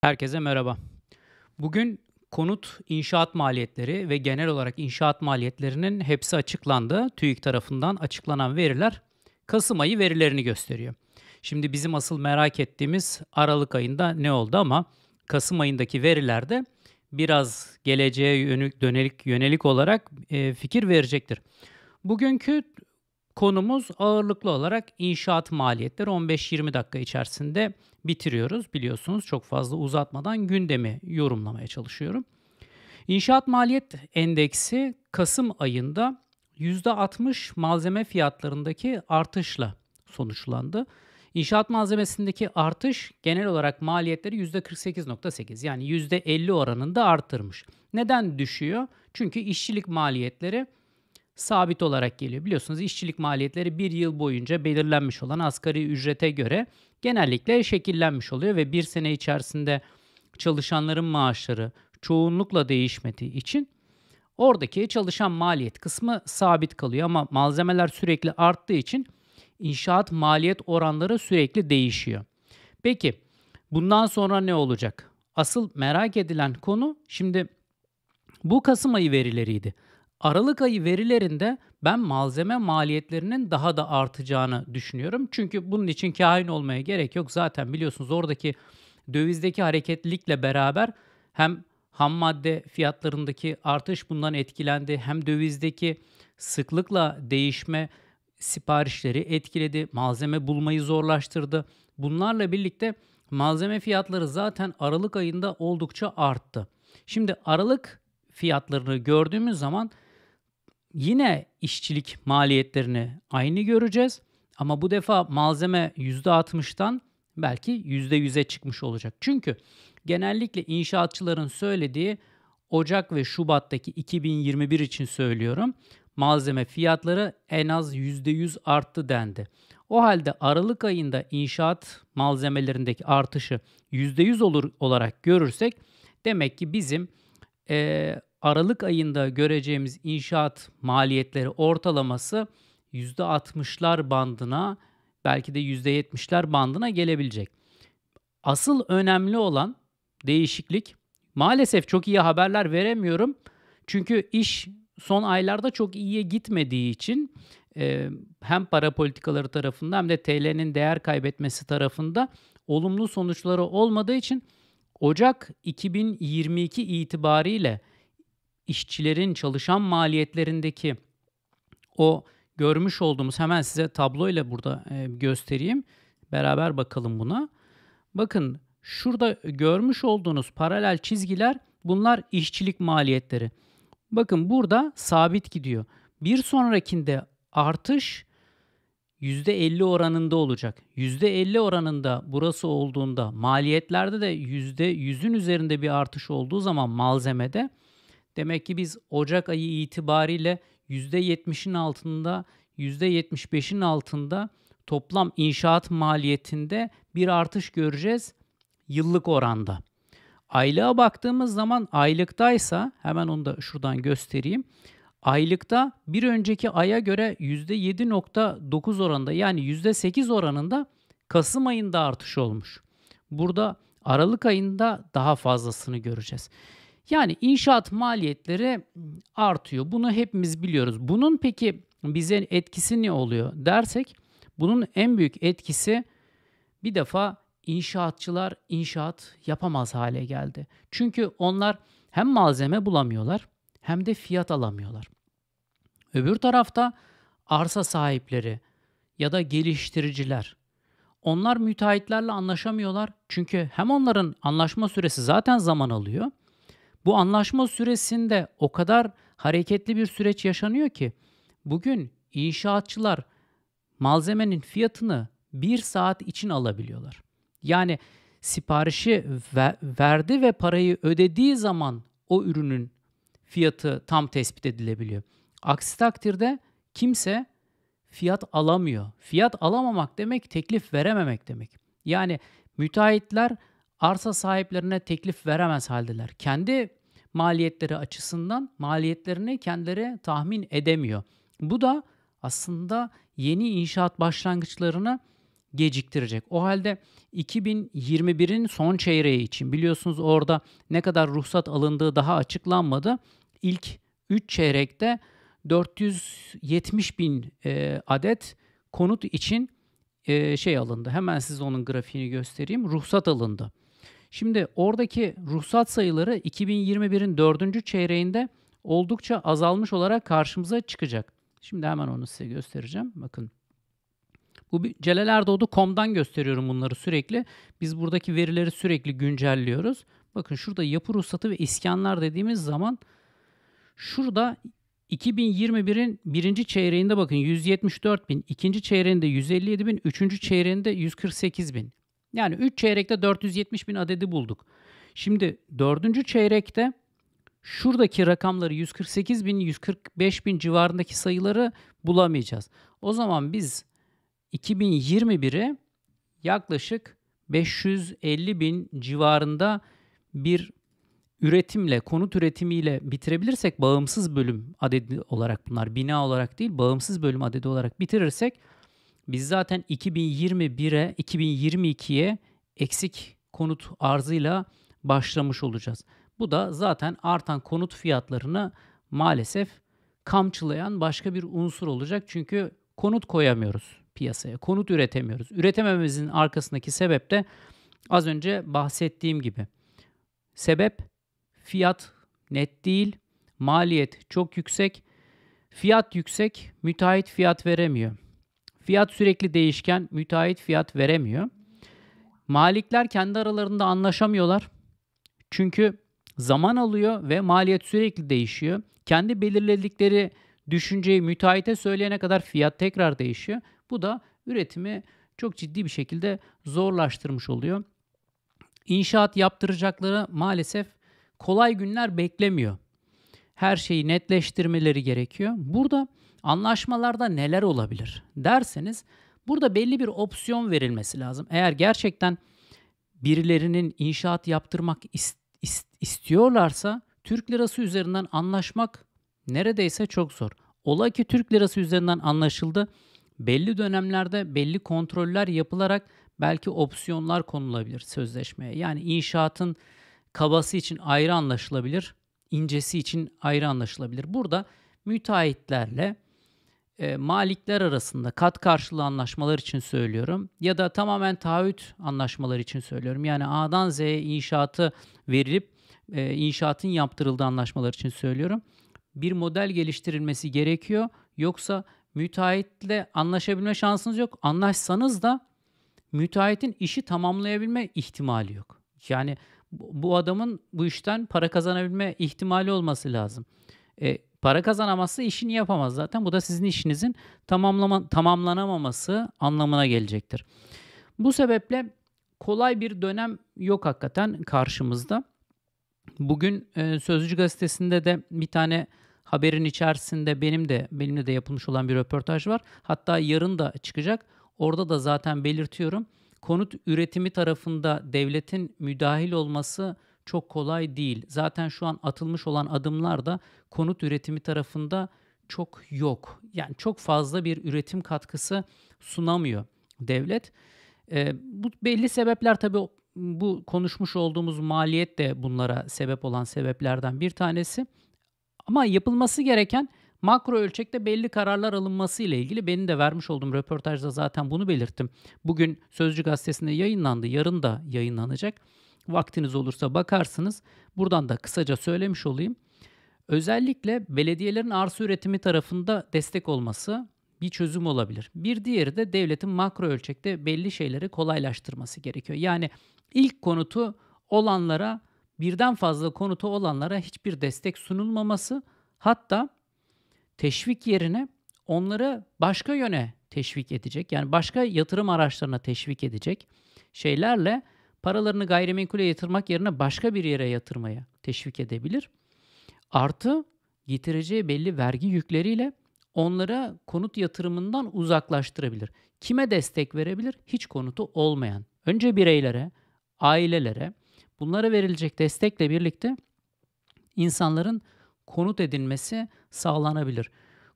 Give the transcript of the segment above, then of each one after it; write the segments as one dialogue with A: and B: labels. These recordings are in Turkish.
A: Herkese merhaba. Bugün konut inşaat maliyetleri ve genel olarak inşaat maliyetlerinin hepsi açıklandı. TÜİK tarafından açıklanan veriler Kasım ayı verilerini gösteriyor. Şimdi bizim asıl merak ettiğimiz Aralık ayında ne oldu ama Kasım ayındaki verilerde biraz geleceğe yönelik dönelik yönelik olarak e, fikir verecektir. Bugünkü konumuz ağırlıklı olarak inşaat maliyetleri 15-20 dakika içerisinde bitiriyoruz. Biliyorsunuz çok fazla uzatmadan gündemi yorumlamaya çalışıyorum. İnşaat maliyet endeksi Kasım ayında %60 malzeme fiyatlarındaki artışla sonuçlandı. İnşaat malzemesindeki artış genel olarak maliyetleri %48.8 yani %50 oranında arttırmış. Neden düşüyor? Çünkü işçilik maliyetleri sabit olarak geliyor. Biliyorsunuz işçilik maliyetleri bir yıl boyunca belirlenmiş olan asgari ücrete göre genellikle şekillenmiş oluyor ve bir sene içerisinde çalışanların maaşları çoğunlukla değişmediği için oradaki çalışan maliyet kısmı sabit kalıyor ama malzemeler sürekli arttığı için inşaat maliyet oranları sürekli değişiyor. Peki bundan sonra ne olacak? Asıl merak edilen konu şimdi bu Kasım ayı verileriydi. Aralık ayı verilerinde ben malzeme maliyetlerinin daha da artacağını düşünüyorum. Çünkü bunun için kahin olmaya gerek yok. Zaten biliyorsunuz oradaki dövizdeki hareketlilikle beraber hem ham madde fiyatlarındaki artış bundan etkilendi. Hem dövizdeki sıklıkla değişme siparişleri etkiledi. Malzeme bulmayı zorlaştırdı. Bunlarla birlikte malzeme fiyatları zaten Aralık ayında oldukça arttı. Şimdi Aralık fiyatlarını gördüğümüz zaman Yine işçilik maliyetlerini aynı göreceğiz ama bu defa malzeme %60'tan belki %100'e çıkmış olacak. Çünkü genellikle inşaatçıların söylediği Ocak ve Şubat'taki 2021 için söylüyorum. Malzeme fiyatları en az %100 arttı dendi. O halde Aralık ayında inşaat malzemelerindeki artışı %100 olur olarak görürsek demek ki bizim e, Aralık ayında göreceğimiz inşaat maliyetleri ortalaması %60'lar bandına belki de %70'ler bandına gelebilecek. Asıl önemli olan değişiklik maalesef çok iyi haberler veremiyorum. Çünkü iş son aylarda çok iyiye gitmediği için e, hem para politikaları tarafında hem de TL'nin değer kaybetmesi tarafında olumlu sonuçları olmadığı için Ocak 2022 itibariyle işçilerin çalışan maliyetlerindeki o görmüş olduğumuz hemen size tabloyla burada e, göstereyim. Beraber bakalım buna. Bakın şurada görmüş olduğunuz paralel çizgiler bunlar işçilik maliyetleri. Bakın burada sabit gidiyor. Bir sonrakinde artış %50 oranında olacak. %50 oranında burası olduğunda maliyetlerde de %100'ün üzerinde bir artış olduğu zaman malzemede Demek ki biz Ocak ayı itibariyle %70'in altında, %75'in altında toplam inşaat maliyetinde bir artış göreceğiz yıllık oranda. Aylığa baktığımız zaman aylıktaysa hemen onu da şuradan göstereyim. Aylıkta bir önceki aya göre %7.9 oranında yani %8 oranında Kasım ayında artış olmuş. Burada Aralık ayında daha fazlasını göreceğiz. Yani inşaat maliyetleri artıyor. Bunu hepimiz biliyoruz. Bunun peki bize etkisi ne oluyor dersek bunun en büyük etkisi bir defa inşaatçılar inşaat yapamaz hale geldi. Çünkü onlar hem malzeme bulamıyorlar hem de fiyat alamıyorlar. Öbür tarafta arsa sahipleri ya da geliştiriciler onlar müteahhitlerle anlaşamıyorlar. Çünkü hem onların anlaşma süresi zaten zaman alıyor bu anlaşma süresinde o kadar hareketli bir süreç yaşanıyor ki bugün inşaatçılar malzemenin fiyatını bir saat için alabiliyorlar. Yani siparişi verdi ve parayı ödediği zaman o ürünün fiyatı tam tespit edilebiliyor. Aksi takdirde kimse fiyat alamıyor. Fiyat alamamak demek teklif verememek demek. Yani müteahhitler arsa sahiplerine teklif veremez haldeler. Kendi maliyetleri açısından maliyetlerini kendileri tahmin edemiyor. Bu da aslında yeni inşaat başlangıçlarına geciktirecek. O halde 2021'in son çeyreği için biliyorsunuz orada ne kadar ruhsat alındığı daha açıklanmadı. İlk 3 çeyrekte 470 bin e, adet konut için e, şey alındı. Hemen size onun grafiğini göstereyim. Ruhsat alındı. Şimdi oradaki ruhsat sayıları 2021'in 4. çeyreğinde oldukça azalmış olarak karşımıza çıkacak. Şimdi hemen onu size göstereceğim. Bakın. Bu Celal Erdoğdu.com'dan gösteriyorum bunları sürekli. Biz buradaki verileri sürekli güncelliyoruz. Bakın şurada yapı ruhsatı ve iskanlar dediğimiz zaman şurada 2021'in birinci çeyreğinde bakın 174 bin, ikinci çeyreğinde 157 bin, üçüncü çeyreğinde 148 bin. Yani 3 çeyrekte 470 bin adedi bulduk. Şimdi dördüncü çeyrekte şuradaki rakamları 148 bin, 145 bin civarındaki sayıları bulamayacağız. O zaman biz 2021'i yaklaşık 550 bin civarında bir üretimle, konut üretimiyle bitirebilirsek bağımsız bölüm adedi olarak bunlar bina olarak değil bağımsız bölüm adedi olarak bitirirsek biz zaten 2021'e 2022'ye eksik konut arzıyla başlamış olacağız. Bu da zaten artan konut fiyatlarını maalesef kamçılayan başka bir unsur olacak. Çünkü konut koyamıyoruz piyasaya. Konut üretemiyoruz. Üretemememizin arkasındaki sebep de az önce bahsettiğim gibi. Sebep fiyat net değil, maliyet çok yüksek. Fiyat yüksek, müteahhit fiyat veremiyor. Fiyat sürekli değişken, müteahhit fiyat veremiyor. Malikler kendi aralarında anlaşamıyorlar. Çünkü zaman alıyor ve maliyet sürekli değişiyor. Kendi belirledikleri düşünceyi müteahhite söyleyene kadar fiyat tekrar değişiyor. Bu da üretimi çok ciddi bir şekilde zorlaştırmış oluyor. İnşaat yaptıracakları maalesef kolay günler beklemiyor. Her şeyi netleştirmeleri gerekiyor. Burada anlaşmalarda neler olabilir derseniz burada belli bir opsiyon verilmesi lazım. Eğer gerçekten birilerinin inşaat yaptırmak ist- ist- istiyorlarsa Türk lirası üzerinden anlaşmak neredeyse çok zor. Ola ki Türk lirası üzerinden anlaşıldı. Belli dönemlerde belli kontroller yapılarak belki opsiyonlar konulabilir sözleşmeye. Yani inşaatın kabası için ayrı anlaşılabilir, incesi için ayrı anlaşılabilir. Burada müteahhitlerle e, malikler arasında kat karşılığı anlaşmalar için söylüyorum ya da tamamen taahhüt anlaşmalar için söylüyorum. Yani A'dan Z'ye inşaatı verilip e, inşaatın yaptırıldığı anlaşmalar için söylüyorum. Bir model geliştirilmesi gerekiyor. Yoksa müteahhitle anlaşabilme şansınız yok. Anlaşsanız da müteahhitin işi tamamlayabilme ihtimali yok. Yani bu adamın bu işten para kazanabilme ihtimali olması lazım. E, para kazanamazsa işini yapamaz zaten. Bu da sizin işinizin tamamlama, tamamlanamaması anlamına gelecektir. Bu sebeple kolay bir dönem yok hakikaten karşımızda. Bugün e, Sözcü gazetesinde de bir tane haberin içerisinde benim de benimle de yapılmış olan bir röportaj var. Hatta yarın da çıkacak. Orada da zaten belirtiyorum. Konut üretimi tarafında devletin müdahil olması çok kolay değil. Zaten şu an atılmış olan adımlar da konut üretimi tarafında çok yok. Yani çok fazla bir üretim katkısı sunamıyor devlet. E, bu belli sebepler tabii bu konuşmuş olduğumuz maliyet de bunlara sebep olan sebeplerden bir tanesi. Ama yapılması gereken makro ölçekte belli kararlar alınması ile ilgili benim de vermiş olduğum röportajda zaten bunu belirttim. Bugün Sözcü gazetesinde yayınlandı, yarın da yayınlanacak. Vaktiniz olursa bakarsınız. Buradan da kısaca söylemiş olayım. Özellikle belediyelerin arsa üretimi tarafında destek olması bir çözüm olabilir. Bir diğeri de devletin makro ölçekte belli şeyleri kolaylaştırması gerekiyor. Yani ilk konutu olanlara birden fazla konutu olanlara hiçbir destek sunulmaması hatta teşvik yerine onları başka yöne teşvik edecek. Yani başka yatırım araçlarına teşvik edecek şeylerle paralarını gayrimenkule yatırmak yerine başka bir yere yatırmaya teşvik edebilir. Artı getireceği belli vergi yükleriyle onlara konut yatırımından uzaklaştırabilir. Kime destek verebilir? Hiç konutu olmayan. Önce bireylere, ailelere bunlara verilecek destekle birlikte insanların konut edinmesi sağlanabilir.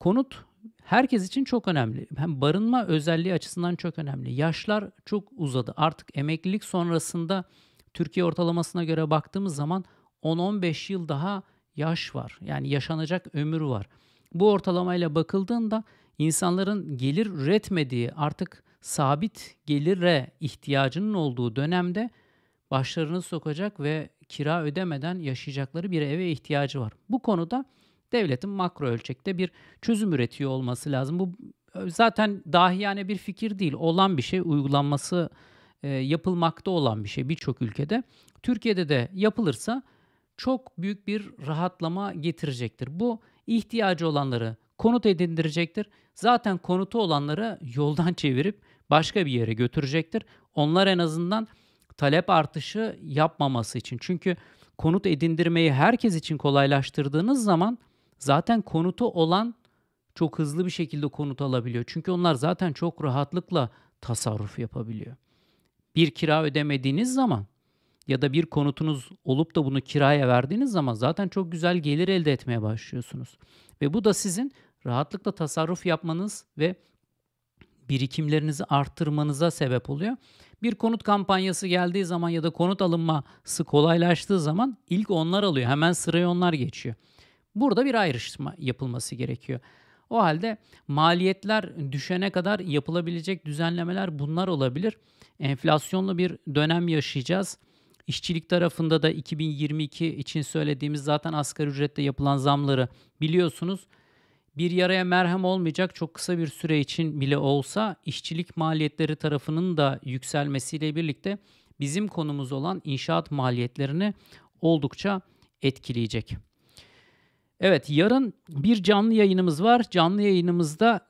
A: Konut herkes için çok önemli. Hem barınma özelliği açısından çok önemli. Yaşlar çok uzadı. Artık emeklilik sonrasında Türkiye ortalamasına göre baktığımız zaman 10-15 yıl daha yaş var. Yani yaşanacak ömür var. Bu ortalamayla bakıldığında insanların gelir üretmediği artık sabit gelire ihtiyacının olduğu dönemde başlarını sokacak ve kira ödemeden yaşayacakları bir eve ihtiyacı var. Bu konuda devletin makro ölçekte bir çözüm üretiyor olması lazım. Bu zaten dahiyane bir fikir değil. Olan bir şey, uygulanması e, yapılmakta olan bir şey birçok ülkede. Türkiye'de de yapılırsa çok büyük bir rahatlama getirecektir. Bu ihtiyacı olanları konut edindirecektir. Zaten konutu olanları yoldan çevirip başka bir yere götürecektir. Onlar en azından talep artışı yapmaması için. Çünkü konut edindirmeyi herkes için kolaylaştırdığınız zaman zaten konutu olan çok hızlı bir şekilde konut alabiliyor. Çünkü onlar zaten çok rahatlıkla tasarruf yapabiliyor. Bir kira ödemediğiniz zaman ya da bir konutunuz olup da bunu kiraya verdiğiniz zaman zaten çok güzel gelir elde etmeye başlıyorsunuz. Ve bu da sizin rahatlıkla tasarruf yapmanız ve birikimlerinizi arttırmanıza sebep oluyor. Bir konut kampanyası geldiği zaman ya da konut alınması kolaylaştığı zaman ilk onlar alıyor. Hemen sıraya onlar geçiyor. Burada bir ayrışma yapılması gerekiyor. O halde maliyetler düşene kadar yapılabilecek düzenlemeler bunlar olabilir. Enflasyonlu bir dönem yaşayacağız. İşçilik tarafında da 2022 için söylediğimiz zaten asgari ücrette yapılan zamları biliyorsunuz. Bir yaraya merhem olmayacak çok kısa bir süre için bile olsa işçilik maliyetleri tarafının da yükselmesiyle birlikte bizim konumuz olan inşaat maliyetlerini oldukça etkileyecek. Evet yarın bir canlı yayınımız var. Canlı yayınımızda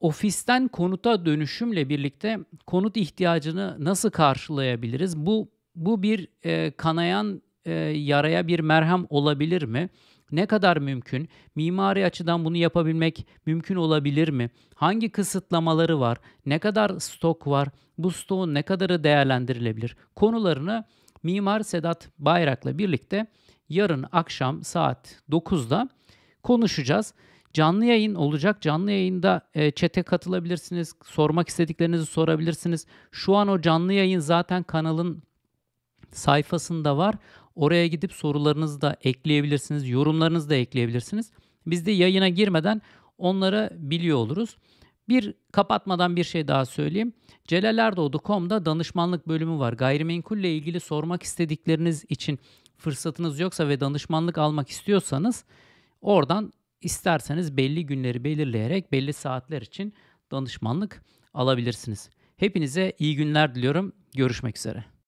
A: ofisten konuta dönüşümle birlikte konut ihtiyacını nasıl karşılayabiliriz? Bu bu bir e, kanayan e, yaraya bir merhem olabilir mi? Ne kadar mümkün? Mimari açıdan bunu yapabilmek mümkün olabilir mi? Hangi kısıtlamaları var? Ne kadar stok var? Bu stoğun ne kadarı değerlendirilebilir? Konularını Mimar Sedat Bayrak'la birlikte yarın akşam saat 9'da konuşacağız. Canlı yayın olacak. Canlı yayında e, çete katılabilirsiniz. Sormak istediklerinizi sorabilirsiniz. Şu an o canlı yayın zaten kanalın sayfasında var. Oraya gidip sorularınızı da ekleyebilirsiniz. Yorumlarınızı da ekleyebilirsiniz. Biz de yayına girmeden onları biliyor oluruz. Bir kapatmadan bir şey daha söyleyeyim. Celalerdoğdu.com'da danışmanlık bölümü var. Gayrimenkulle ilgili sormak istedikleriniz için fırsatınız yoksa ve danışmanlık almak istiyorsanız oradan isterseniz belli günleri belirleyerek belli saatler için danışmanlık alabilirsiniz. Hepinize iyi günler diliyorum. Görüşmek üzere.